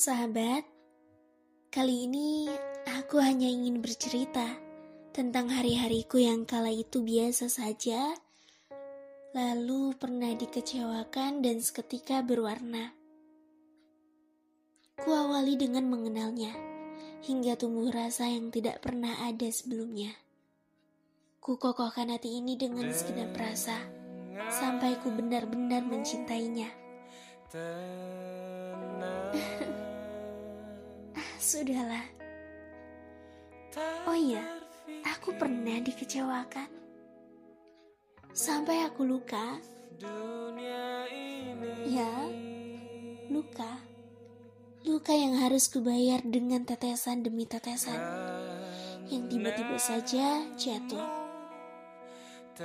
Sahabat, kali ini aku hanya ingin bercerita tentang hari-hariku yang kala itu biasa saja, lalu pernah dikecewakan dan seketika berwarna. Ku awali dengan mengenalnya, hingga tumbuh rasa yang tidak pernah ada sebelumnya. Ku kokohkan hati ini dengan segenap rasa, sampai ku benar-benar mencintainya. Sudahlah. Oh iya, aku pernah dikecewakan. Sampai aku luka. Ya, luka. Luka yang harus kubayar dengan tetesan demi tetesan. Yang tiba-tiba saja jatuh.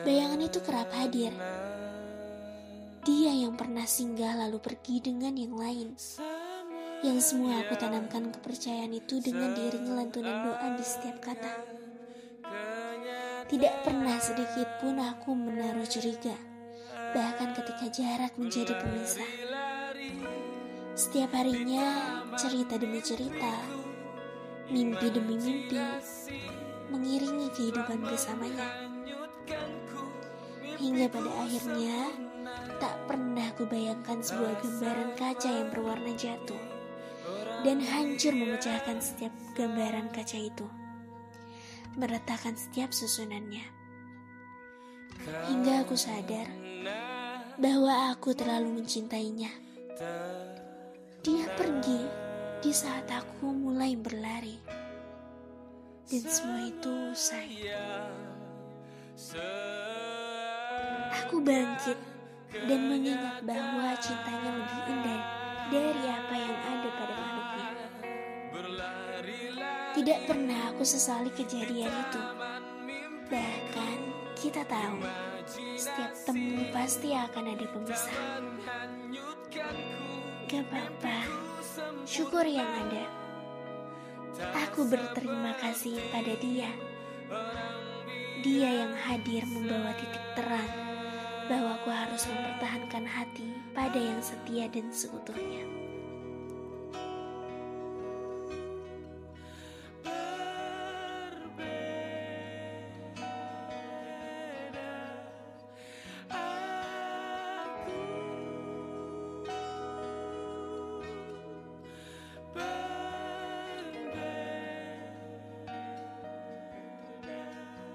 Bayangan itu kerap hadir. Dia yang pernah singgah lalu pergi dengan yang lain yang semua aku tanamkan kepercayaan itu dengan diiringi lantunan doa di setiap kata. Tidak pernah sedikit pun aku menaruh curiga, bahkan ketika jarak menjadi pemisah. Setiap harinya, cerita demi cerita, mimpi demi mimpi, mengiringi kehidupan bersamanya. Hingga pada akhirnya, tak pernah kubayangkan sebuah gambaran kaca yang berwarna jatuh dan hancur memecahkan setiap gambaran kaca itu, meretakan setiap susunannya. Hingga aku sadar bahwa aku terlalu mencintainya. Dia pergi di saat aku mulai berlari, dan semua itu usai. Aku bangkit dan mengingat bahwa cintanya Tidak pernah aku sesali kejadian itu. Bahkan kita tahu, setiap temu pasti akan ada pemisah. Gak apa-apa, syukur yang ada. Aku berterima kasih pada dia. Dia yang hadir membawa titik terang bahwa aku harus mempertahankan hati pada yang setia dan seutuhnya.